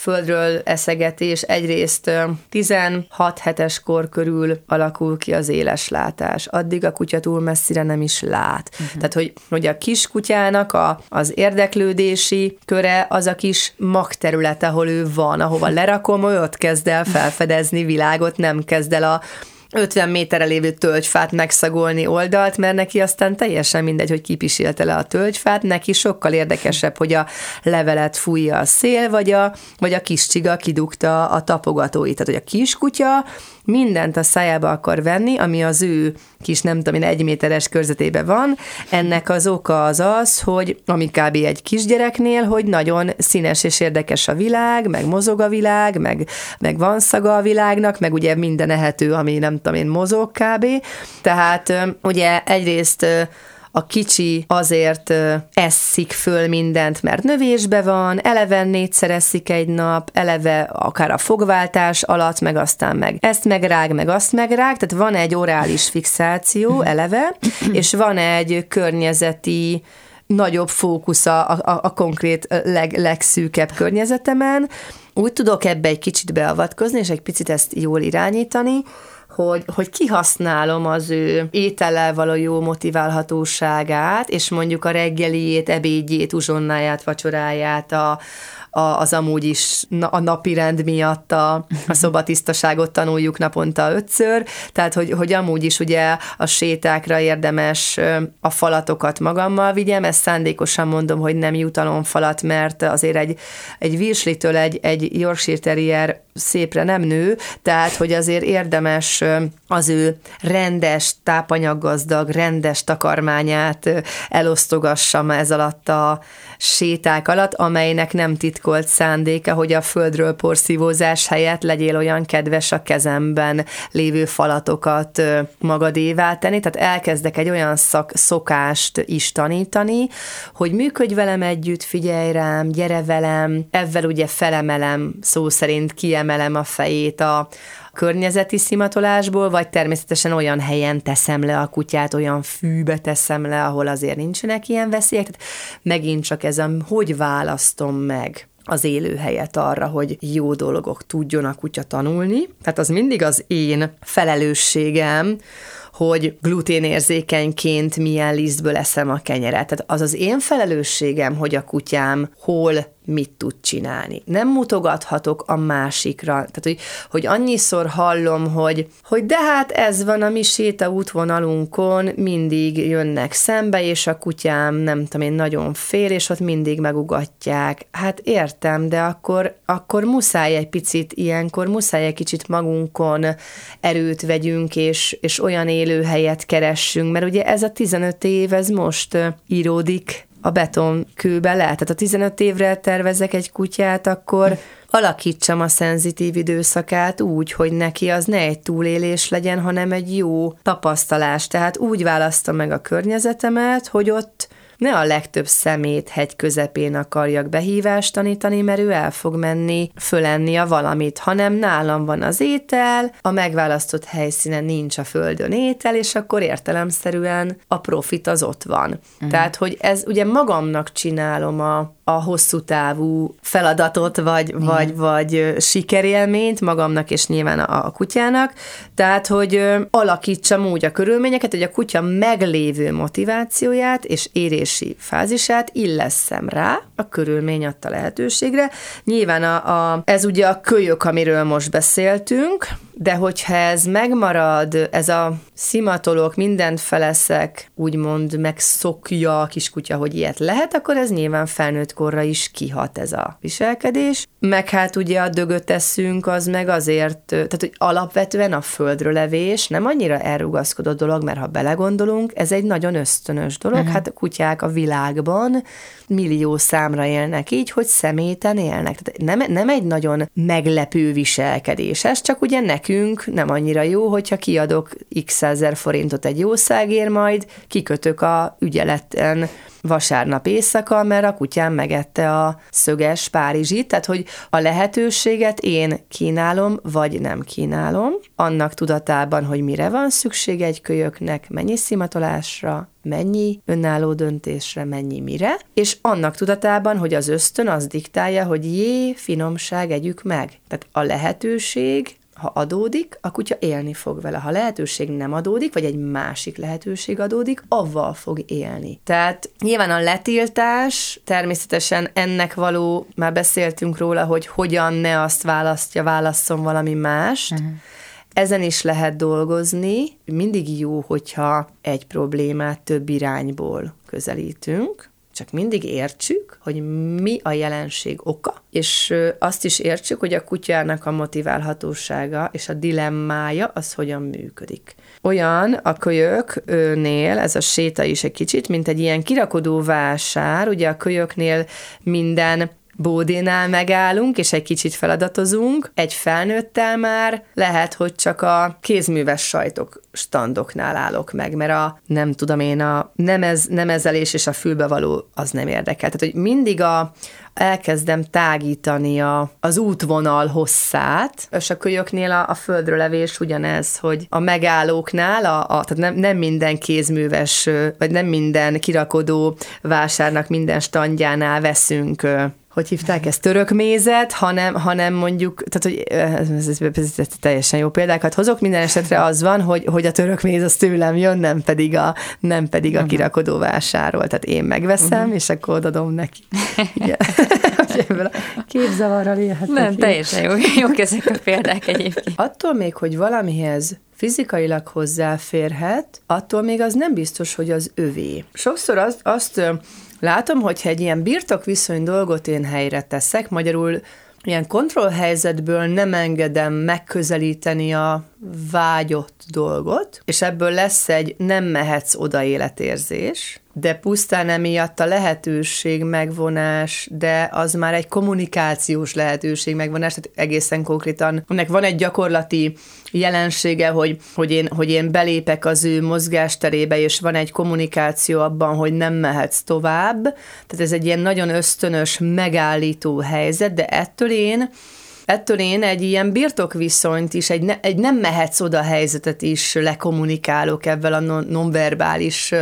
Speaker 4: földről eszegetés egyrészt 16 hetes kor körül alakul ki az éles látás. Addig a kutya túl messzire nem is lát. Uh-huh. Tehát, hogy, hogy a kiskutyának a, az érdeklődési köre az a kis magterület, ahol ő van, ahova lerakom, ott kezd el felfedezni világot, nem kezd el a 50 méterre lévő tölgyfát megszagolni oldalt, mert neki aztán teljesen mindegy, hogy kipisélte le a tölgyfát, neki sokkal érdekesebb, hogy a levelet fújja a szél, vagy a, vagy a kis csiga kidugta a tapogatóit. Tehát, hogy a kiskutya mindent a szájába akar venni, ami az ő kis, nem tudom én, egy méteres körzetében van. Ennek az oka az az, hogy ami kb. egy kisgyereknél, hogy nagyon színes és érdekes a világ, meg mozog a világ, meg, meg van szaga a világnak, meg ugye minden ehető, ami nem tudom én, mozog kb. Tehát ugye egyrészt a kicsi azért eszik föl mindent, mert növésbe van, eleve négyszer eszik egy nap, eleve akár a fogváltás alatt, meg aztán meg ezt megrág, meg azt megrág, tehát van egy orális fixáció eleve, és van egy környezeti nagyobb fókusza a, a, a konkrét leg, legszűkebb környezetemen. Úgy tudok ebbe egy kicsit beavatkozni, és egy picit ezt jól irányítani, hogy, hogy kihasználom az ő étellel való jó motiválhatóságát, és mondjuk a reggeliét, ebédjét, uzsonnáját, vacsoráját, a, a, az amúgy is a napi rend miatt a, a szobatisztaságot tanuljuk naponta ötször, tehát hogy, hogy amúgy is ugye a sétákra érdemes a falatokat magammal vigyem, ezt szándékosan mondom, hogy nem jutalomfalat, mert azért egy, egy virslitől egy, egy Yorkshire Terrier szépre nem nő, tehát hogy azért érdemes az ő rendes, tápanyaggazdag, rendes takarmányát elosztogassam ez alatt a séták alatt, amelynek nem titkolt szándéka, hogy a földről porszívózás helyett legyél olyan kedves a kezemben lévő falatokat magadévá tenni, tehát elkezdek egy olyan szak, szokást is tanítani, hogy működj velem együtt, figyelj rám, gyere velem, ezzel ugye felemelem, szó szerint kiemelem a fejét a, környezeti szimatolásból, vagy természetesen olyan helyen teszem le a kutyát, olyan fűbe teszem le, ahol azért nincsenek ilyen veszélyek. Tehát megint csak ez a, hogy választom meg az élőhelyet arra, hogy jó dolgok tudjon a kutya tanulni. Tehát az mindig az én felelősségem, hogy gluténérzékenyként milyen lisztből eszem a kenyeret. Tehát az az én felelősségem, hogy a kutyám hol mit tud csinálni. Nem mutogathatok a másikra. Tehát, hogy, hogy annyiszor hallom, hogy, hogy de hát ez van a mi séta útvonalunkon, mindig jönnek szembe, és a kutyám nem tudom én nagyon fél, és ott mindig megugatják. Hát értem, de akkor, akkor muszáj egy picit ilyenkor, muszáj egy kicsit magunkon erőt vegyünk, és, és olyan élőhelyet keressünk, mert ugye ez a 15 év, ez most íródik a betonkőbe le. Tehát a 15 évre tervezek egy kutyát, akkor alakítsam a szenzitív időszakát úgy, hogy neki az ne egy túlélés legyen, hanem egy jó tapasztalás. Tehát úgy választom meg a környezetemet, hogy ott ne a legtöbb szemét hegy közepén akarjak behívást tanítani, mert ő el fog menni fölenni a valamit, hanem nálam van az étel, a megválasztott helyszínen nincs a földön étel, és akkor értelemszerűen a profit az ott van. Uh-huh. Tehát, hogy ez ugye magamnak csinálom a, a hosszú távú feladatot, vagy, Igen. vagy, vagy sikerélményt magamnak és nyilván a, a kutyának, tehát, hogy alakítsam úgy a körülményeket, hogy a kutya meglévő motivációját és érési fázisát illeszem rá a körülmény adta lehetőségre. Nyilván a, a, ez ugye a kölyök, amiről most beszéltünk, de hogyha ez megmarad, ez a szimatolók, mindent feleszek, úgymond megszokja a kiskutya, hogy ilyet lehet, akkor ez nyilván felnőtt korra is kihat ez a viselkedés. Meg hát ugye a dögöt eszünk, az meg azért, tehát hogy alapvetően a földről levés nem annyira elrugaszkodott dolog, mert ha belegondolunk, ez egy nagyon ösztönös dolog. Uh-huh. Hát a kutyák a világban millió számra élnek így, hogy szeméten élnek. Tehát nem, nem egy nagyon meglepő viselkedés, ez csak ugye nekünk nem annyira jó, hogyha kiadok x ezer forintot egy jószágért, majd kikötök a ügyeleten vasárnap éjszaka, mert a kutyám megette a szöges Párizsit, tehát hogy a lehetőséget én kínálom, vagy nem kínálom, annak tudatában, hogy mire van szükség egy kölyöknek, mennyi szimatolásra, mennyi önálló döntésre, mennyi mire, és annak tudatában, hogy az ösztön az diktálja, hogy jé, finomság, együk meg. Tehát a lehetőség ha adódik, a kutya élni fog vele. Ha lehetőség nem adódik, vagy egy másik lehetőség adódik, avval fog élni. Tehát nyilván a letiltás, természetesen ennek való, már beszéltünk róla, hogy hogyan ne azt választja, válasszon valami mást, uh-huh. Ezen is lehet dolgozni. Mindig jó, hogyha egy problémát több irányból közelítünk, csak mindig értsük, hogy mi a jelenség oka, és azt is értsük, hogy a kutyának a motiválhatósága és a dilemmája az hogyan működik. Olyan a kölyöknél, ez a séta is egy kicsit, mint egy ilyen kirakodó vásár, ugye a kölyöknél minden bódénál megállunk, és egy kicsit feladatozunk. Egy felnőttel már lehet, hogy csak a kézműves sajtok standoknál állok meg, mert a nem tudom én, a nemez, nemezelés és a fülbevaló az nem érdekel. Tehát, hogy mindig a, elkezdem tágítani a, az útvonal hosszát, és a kölyöknél a, a földről levés ugyanez, hogy a megállóknál, a, a, tehát nem, nem minden kézműves, vagy nem minden kirakodó vásárnak minden standjánál veszünk hogy hívták ezt, török mézet, hanem, hanem mondjuk, tehát hogy ez, ez, ez, ez teljesen jó példákat hozok, minden esetre az van, hogy, hogy a török méz az tőlem jön, nem pedig a, nem pedig a uh-huh. kirakodó vásáról. Tehát én megveszem, uh-huh. és akkor odadom neki. Igen. Képzavarral élhetek.
Speaker 2: Nem, teljesen jó, jók ezek a példák egyébként.
Speaker 4: Attól még, hogy valamihez fizikailag hozzáférhet, attól még az nem biztos, hogy az övé. Sokszor azt, azt Látom, hogyha egy ilyen birtokviszony dolgot én helyre teszek, magyarul ilyen kontrollhelyzetből nem engedem megközelíteni a vágyott dolgot, és ebből lesz egy nem mehetsz oda életérzés, de pusztán emiatt a lehetőség megvonás, de az már egy kommunikációs lehetőség megvonás, tehát egészen konkrétan ennek van egy gyakorlati jelensége, hogy, hogy, én, hogy én belépek az ő mozgásterébe, és van egy kommunikáció abban, hogy nem mehetsz tovább, tehát ez egy ilyen nagyon ösztönös, megállító helyzet, de ettől én ettől én egy ilyen birtokviszonyt is, egy, ne, egy nem mehetsz oda helyzetet is lekommunikálok ebben a non- nonverbális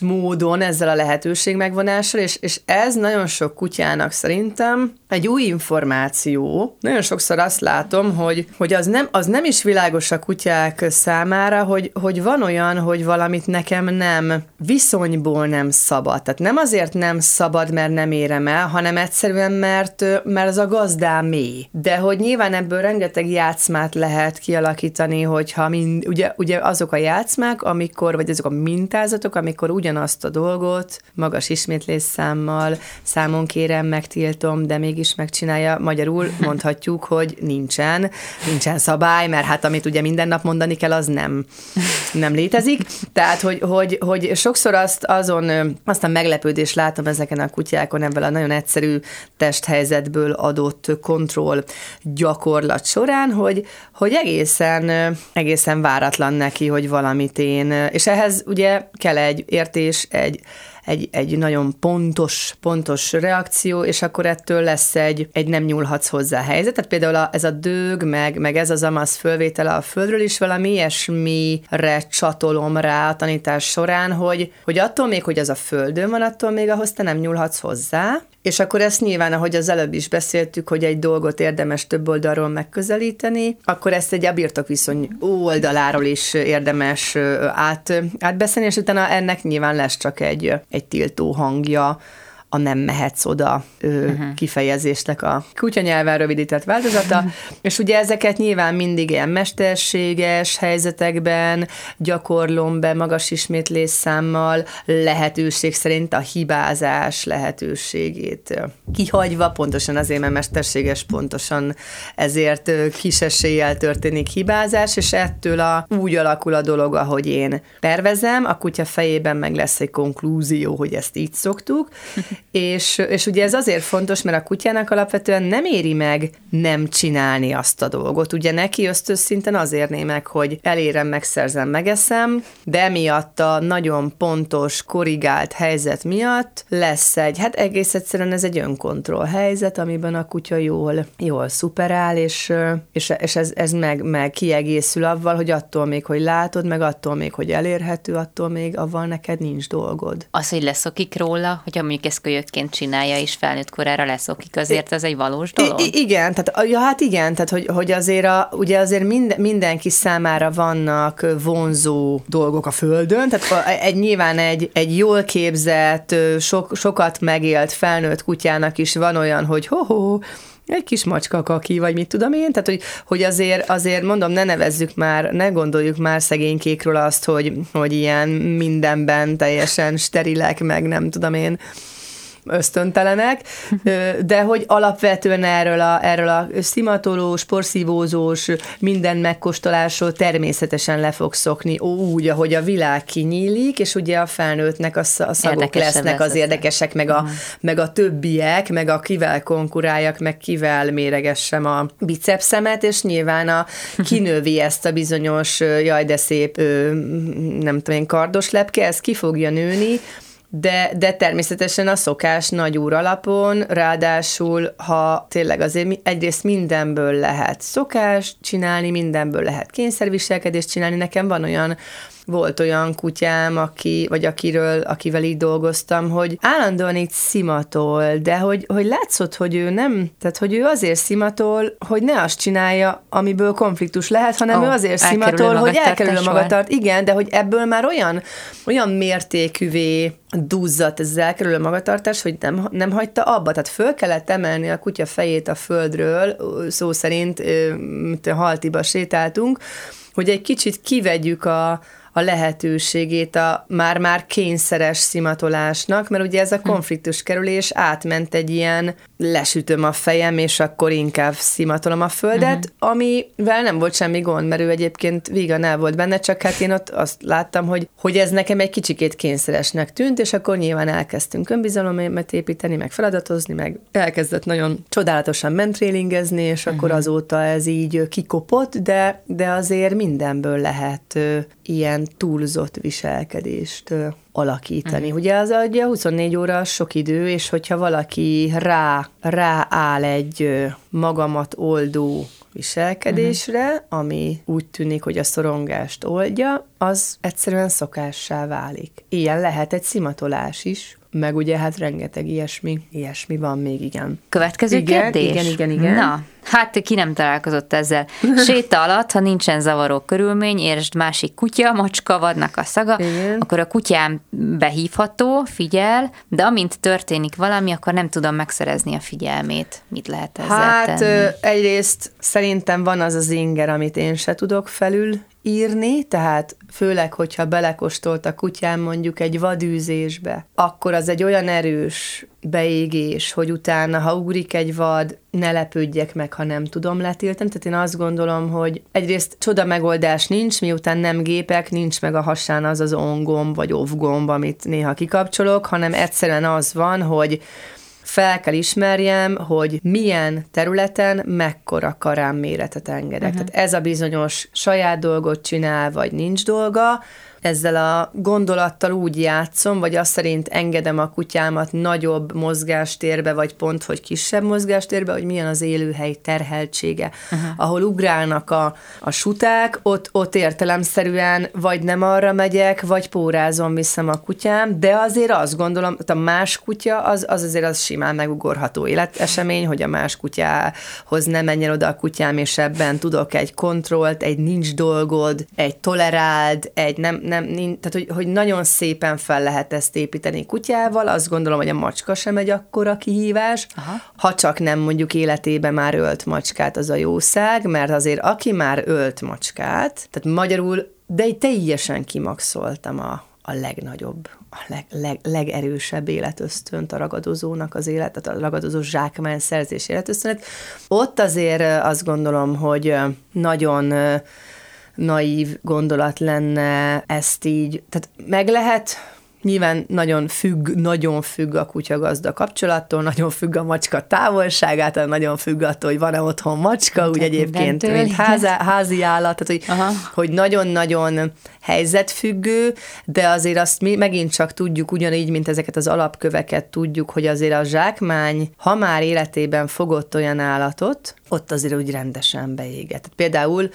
Speaker 4: módon ezzel a lehetőség megvonással, és, és ez nagyon sok kutyának szerintem egy új információ. Nagyon sokszor azt látom, hogy, hogy az, nem, az nem is világos a kutyák számára, hogy, hogy van olyan, hogy valamit nekem nem viszonyból nem szabad. Tehát nem azért nem szabad, mert nem érem el, hanem egyszerűen, mert, mert az a gazdámé. De hogy nyilván ebből rengeteg játszmát lehet kialakítani, hogyha mind, ugye, ugye azok a játszmák, amikor, vagy azok a mintázatok, amikor ugyanazt a dolgot magas ismétlésszámmal számon kérem, megtiltom, de mégis megcsinálja. Magyarul mondhatjuk, hogy nincsen, nincsen szabály, mert hát amit ugye minden nap mondani kell, az nem, nem létezik. Tehát, hogy, hogy, hogy sokszor azt azon, azt a meglepődést látom ezeken a kutyákon, ebből a nagyon egyszerű testhelyzetből adott kontroll gyakorlat során, hogy, hogy egészen, egészen váratlan neki, hogy valamit én, és ehhez ugye kell egy értés, egy egy, egy nagyon pontos, pontos reakció, és akkor ettől lesz egy, egy nem nyúlhatsz hozzá helyzet. Tehát például a, ez a dög, meg, meg ez az amasz fölvétele a földről is valami ilyesmire csatolom rá a tanítás során, hogy, hogy attól még, hogy az a földön van, attól még ahhoz te nem nyúlhatsz hozzá, és akkor ezt nyilván, ahogy az előbb is beszéltük, hogy egy dolgot érdemes több oldalról megközelíteni, akkor ezt egy a birtokviszony oldaláról is érdemes át, átbeszélni, és utána ennek nyilván lesz csak egy, egy tiltó hangja, a nem mehetsz oda uh-huh. kifejezésnek a kutyanyelven rövidített változata, és ugye ezeket nyilván mindig ilyen mesterséges helyzetekben gyakorlom be magas ismétlésszámmal lehetőség szerint a hibázás lehetőségét kihagyva, pontosan azért, mert mesterséges, pontosan ezért kis eséllyel történik hibázás, és ettől a, úgy alakul a dolog, ahogy én tervezem, a kutya fejében meg lesz egy konklúzió, hogy ezt így szoktuk, és, és ugye ez azért fontos, mert a kutyának alapvetően nem éri meg nem csinálni azt a dolgot. Ugye neki ösztösszinten az érné meg, hogy elérem, megszerzem, megeszem, de emiatt a nagyon pontos, korrigált helyzet miatt lesz egy, hát egész egyszerűen ez egy önkontroll helyzet, amiben a kutya jól, jól szuperál, és, és, és ez, ez meg, meg kiegészül avval, hogy attól még, hogy látod, meg attól még, hogy elérhető, attól még avval neked nincs dolgod.
Speaker 2: Az, hogy leszokik róla, hogy amíg ezt kölyökként csinálja, és felnőtt korára leszokik, azért ez egy valós dolog?
Speaker 4: I- igen, tehát, ja, hát igen, tehát hogy, hogy azért, a, ugye azért mind, mindenki számára vannak vonzó dolgok a földön, tehát egy, nyilván egy, egy jól képzett, sok, sokat megélt felnőtt kutyának is van olyan, hogy ho-ho, egy kis macska kaki, vagy mit tudom én, tehát hogy, hogy azért, azért mondom, ne nevezzük már, ne gondoljuk már szegénykékről azt, hogy, hogy ilyen mindenben teljesen sterilek, meg nem tudom én, ösztöntelenek, de hogy alapvetően erről a, erről a szimatolós, porszívózós, minden megkóstolásról természetesen le fog szokni. Úgy, ahogy a világ kinyílik, és ugye a felnőttnek a, a szagok Érdekesen lesznek az érdekesek, meg a, uh-huh. meg a többiek, meg a kivel konkuráljak, meg kivel méregessem a bicepszemet, és nyilván a kinövi ezt a bizonyos, jaj, de szép, nem tudom én, kardos lepke, ez ki fogja nőni, de, de természetesen a szokás nagy úr alapon, ráadásul, ha tényleg azért egyrészt mindenből lehet szokás csinálni, mindenből lehet kényszerviselkedést csinálni. Nekem van olyan volt olyan kutyám, aki, vagy akiről, akivel így dolgoztam, hogy állandóan itt szimatol, de hogy, hogy látszott, hogy ő nem, tehát hogy ő azért szimatol, hogy ne azt csinálja, amiből konfliktus lehet, hanem oh, ő azért szimatol, hogy elkerül a magatart. Igen, de hogy ebből már olyan, olyan mértékűvé duzzadt ez az elkerülő magatartás, hogy nem, nem hagyta abba. Tehát föl kellett emelni a kutya fejét a földről, szó szerint, haltiba sétáltunk, hogy egy kicsit kivegyük a, a lehetőségét a már-már kényszeres szimatolásnak, mert ugye ez a konfliktus kerülés átment egy ilyen lesütöm a fejem, és akkor inkább szimatolom a földet, uh-huh. amivel nem volt semmi gond, mert ő egyébként vígan el volt benne, csak hát én ott azt láttam, hogy, hogy ez nekem egy kicsikét kényszeresnek tűnt, és akkor nyilván elkezdtünk önbizalomat építeni, meg feladatozni, meg elkezdett nagyon csodálatosan mentrélingezni, és uh-huh. akkor azóta ez így kikopott, de, de azért mindenből lehet ilyen túlzott viselkedést alakítani. Uh-huh. Ugye az ugye 24 óra sok idő, és hogyha valaki rá, rááll egy magamat oldó viselkedésre, uh-huh. ami úgy tűnik, hogy a szorongást oldja, az egyszerűen szokássá válik. Ilyen lehet egy szimatolás is, meg ugye hát rengeteg ilyesmi, ilyesmi van még, igen.
Speaker 2: Következő
Speaker 4: igen,
Speaker 2: kérdés?
Speaker 4: Igen, igen, igen.
Speaker 2: Na, hát ki nem találkozott ezzel. Séta alatt, ha nincsen zavaró körülmény, értsd másik kutya, macska, vadnak a szaga, igen. akkor a kutyám behívható, figyel, de amint történik valami, akkor nem tudom megszerezni a figyelmét. Mit lehet ezzel
Speaker 4: Hát
Speaker 2: tenni?
Speaker 4: egyrészt szerintem van az az inger, amit én se tudok felül írni, tehát főleg, hogyha belekostolt a kutyám mondjuk egy vadűzésbe, akkor az egy olyan erős beégés, hogy utána, ha ugrik egy vad, ne lepődjek meg, ha nem tudom letiltani. Tehát én azt gondolom, hogy egyrészt csoda megoldás nincs, miután nem gépek, nincs meg a hasán az az on vagy off gomb, amit néha kikapcsolok, hanem egyszerűen az van, hogy fel kell ismerjem, hogy milyen területen mekkora karám méretet engedek. Uh-huh. Tehát ez a bizonyos saját dolgot csinál, vagy nincs dolga, ezzel a gondolattal úgy játszom, vagy azt szerint engedem a kutyámat nagyobb mozgástérbe, vagy pont, hogy kisebb mozgástérbe, hogy milyen az élőhely terheltsége. Uh-huh. Ahol ugrálnak a, a suták, ott, ott értelemszerűen vagy nem arra megyek, vagy pórázom viszem a kutyám, de azért azt gondolom, hogy a más kutya az, az azért az simán megugorható életesemény, hogy a más kutyához nem menjen oda a kutyám, és ebben tudok egy kontrollt, egy nincs dolgod, egy toleráld, egy nem, nem, tehát hogy, hogy nagyon szépen fel lehet ezt építeni kutyával, azt gondolom, hogy a macska sem egy akkora kihívás, Aha. ha csak nem mondjuk életében már ölt macskát, az a jószág, mert azért aki már ölt macskát, tehát magyarul, de egy teljesen kimaxoltam a, a legnagyobb, a leg, leg, legerősebb életösztönt a ragadozónak az élet, tehát a ragadozó zsákmány szerzés életösztönet. Ott azért azt gondolom, hogy nagyon naív gondolat lenne ezt így, tehát meg lehet, Nyilván nagyon függ, nagyon függ a kutya-gazda kapcsolattól, nagyon függ a macska távolságától, nagyon függ attól, hogy van-e otthon macska, úgy egyébként, mint házi, házi állat, tehát hogy, hogy nagyon-nagyon helyzetfüggő, de azért azt mi megint csak tudjuk, ugyanígy, mint ezeket az alapköveket tudjuk, hogy azért a zsákmány, ha már életében fogott olyan állatot, ott azért úgy rendesen beéget. Például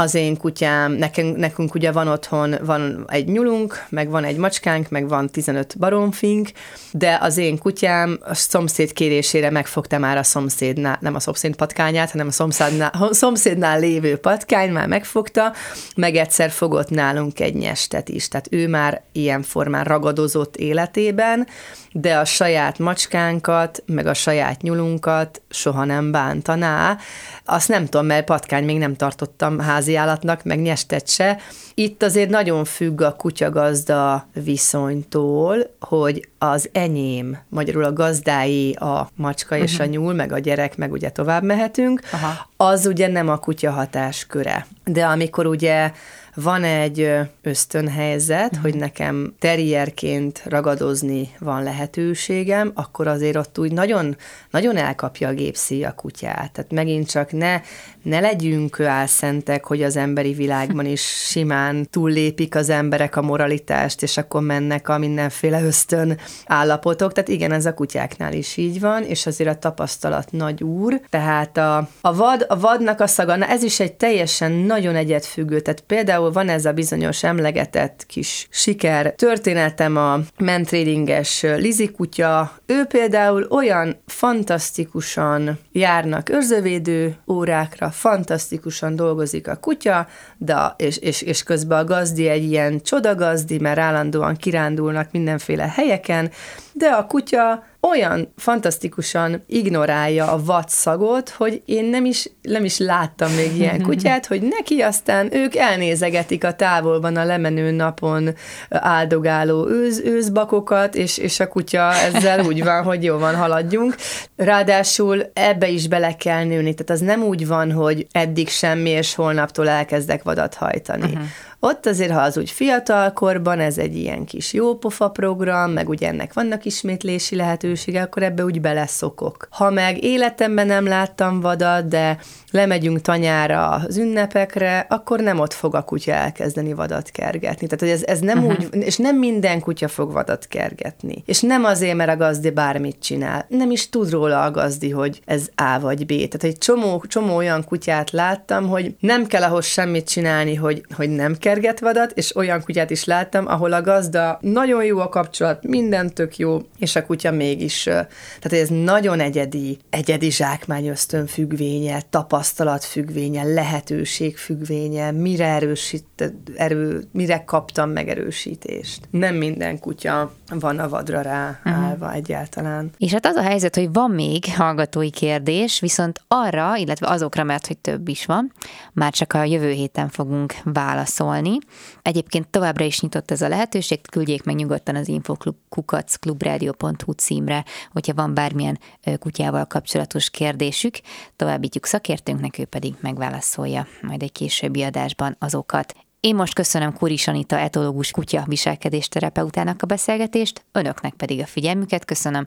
Speaker 4: az én kutyám, nekünk, nekünk ugye van otthon, van egy nyulunk, meg van egy macskánk, meg van 15 baromfink, de az én kutyám a szomszéd kérésére megfogta már a szomszédnál, nem a szomszéd patkányát, hanem a szomszédnál, a szomszédnál lévő patkány már megfogta, meg egyszer fogott nálunk egy nyestet is. Tehát ő már ilyen formán ragadozott életében, de a saját macskánkat, meg a saját nyulunkat soha nem bántaná. Azt nem tudom, mert patkány még nem tartottam házi állatnak, meg nyestet se. Itt azért nagyon függ a kutyagazda viszonytól, hogy az enyém, magyarul a gazdái, a macska uh-huh. és a mhm. nyúl, meg a gyerek, meg ugye tovább mehetünk, Aha. az ugye nem a kutya hatásköre. De amikor ugye van egy ösztönhelyzet, uh-huh. hogy nekem terrierként ragadozni van lehetőségem, akkor azért ott úgy nagyon, nagyon elkapja a gépszíj a kutyát. Tehát megint csak ne, ne legyünk álszentek, hogy az emberi világban is simán túllépik az emberek a moralitást, és akkor mennek a mindenféle ösztön állapotok. Tehát igen, ez a kutyáknál is így van, és azért a tapasztalat nagy úr. Tehát a, a, vad, a vadnak a szaga, na ez is egy teljesen nagyon egyetfüggő. Tehát például van ez a bizonyos emlegetett kis siker történetem a mentrélinges Lizi kutya. Ő például olyan fantasztikusan járnak őrzővédő órákra, fantasztikusan dolgozik a kutya, de és, és, és közben a gazdi egy ilyen csodagazdi, mert állandóan kirándulnak mindenféle helyeken, de a kutya olyan fantasztikusan ignorálja a vatszagot, hogy én nem is, nem is láttam még ilyen kutyát, hogy neki aztán ők elnézegetik a távolban a lemenő napon áldogáló őz, őzbakokat, és, és a kutya ezzel úgy van, hogy jó van, haladjunk. Ráadásul ebbe is bele kell nőni, tehát az nem úgy van, hogy eddig semmi, és holnaptól elkezdek vadat hajtani. Uh-huh Ott azért, ha az úgy fiatalkorban, ez egy ilyen kis jópofa program, meg ugye ennek vannak ismétlési lehetősége, akkor ebbe úgy beleszokok. Ha meg életemben nem láttam vadat, de lemegyünk tanyára az ünnepekre, akkor nem ott fog a kutya elkezdeni vadat kergetni. Tehát, hogy ez, ez nem uh-huh. úgy, és nem minden kutya fog vadat kergetni. És nem azért, mert a gazdi bármit csinál. Nem is tud róla a gazdi, hogy ez A vagy B. Tehát egy csomó, csomó olyan kutyát láttam, hogy nem kell ahhoz semmit csinálni, hogy, hogy nem kerget vadat, és olyan kutyát is láttam, ahol a gazda nagyon jó a kapcsolat, minden tök jó, és a kutya mégis, tehát ez nagyon egyedi, egyedi zsákmány ösztön függvénye, tapasztalat függvénye, lehetőség függvénye, mire erősít, erő, mire kaptam megerősítést. Nem minden kutya van a vadra rá uh-huh. állva egyáltalán.
Speaker 2: És hát az a helyzet, hogy van még hallgatói kérdés, viszont arra, illetve azokra, mert hogy több is van, már csak a jövő héten fogunk válaszolni. Egyébként továbbra is nyitott ez a lehetőség, küldjék meg nyugodtan az infokukacklubrádió.hu címre, hogyha van bármilyen kutyával kapcsolatos kérdésük, továbbítjuk szakértőnknek, ő pedig megválaszolja majd egy későbbi adásban azokat. Én most köszönöm Kuris Anita etológus kutya viselkedés terapeutának a beszélgetést, önöknek pedig a figyelmüket köszönöm.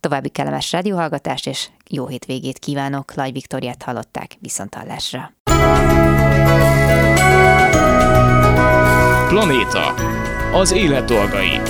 Speaker 2: További kellemes rádióhallgatást és jó hétvégét kívánok. Laj Viktoriát hallották viszont hallásra.
Speaker 1: Planéta. Az élet dolgai.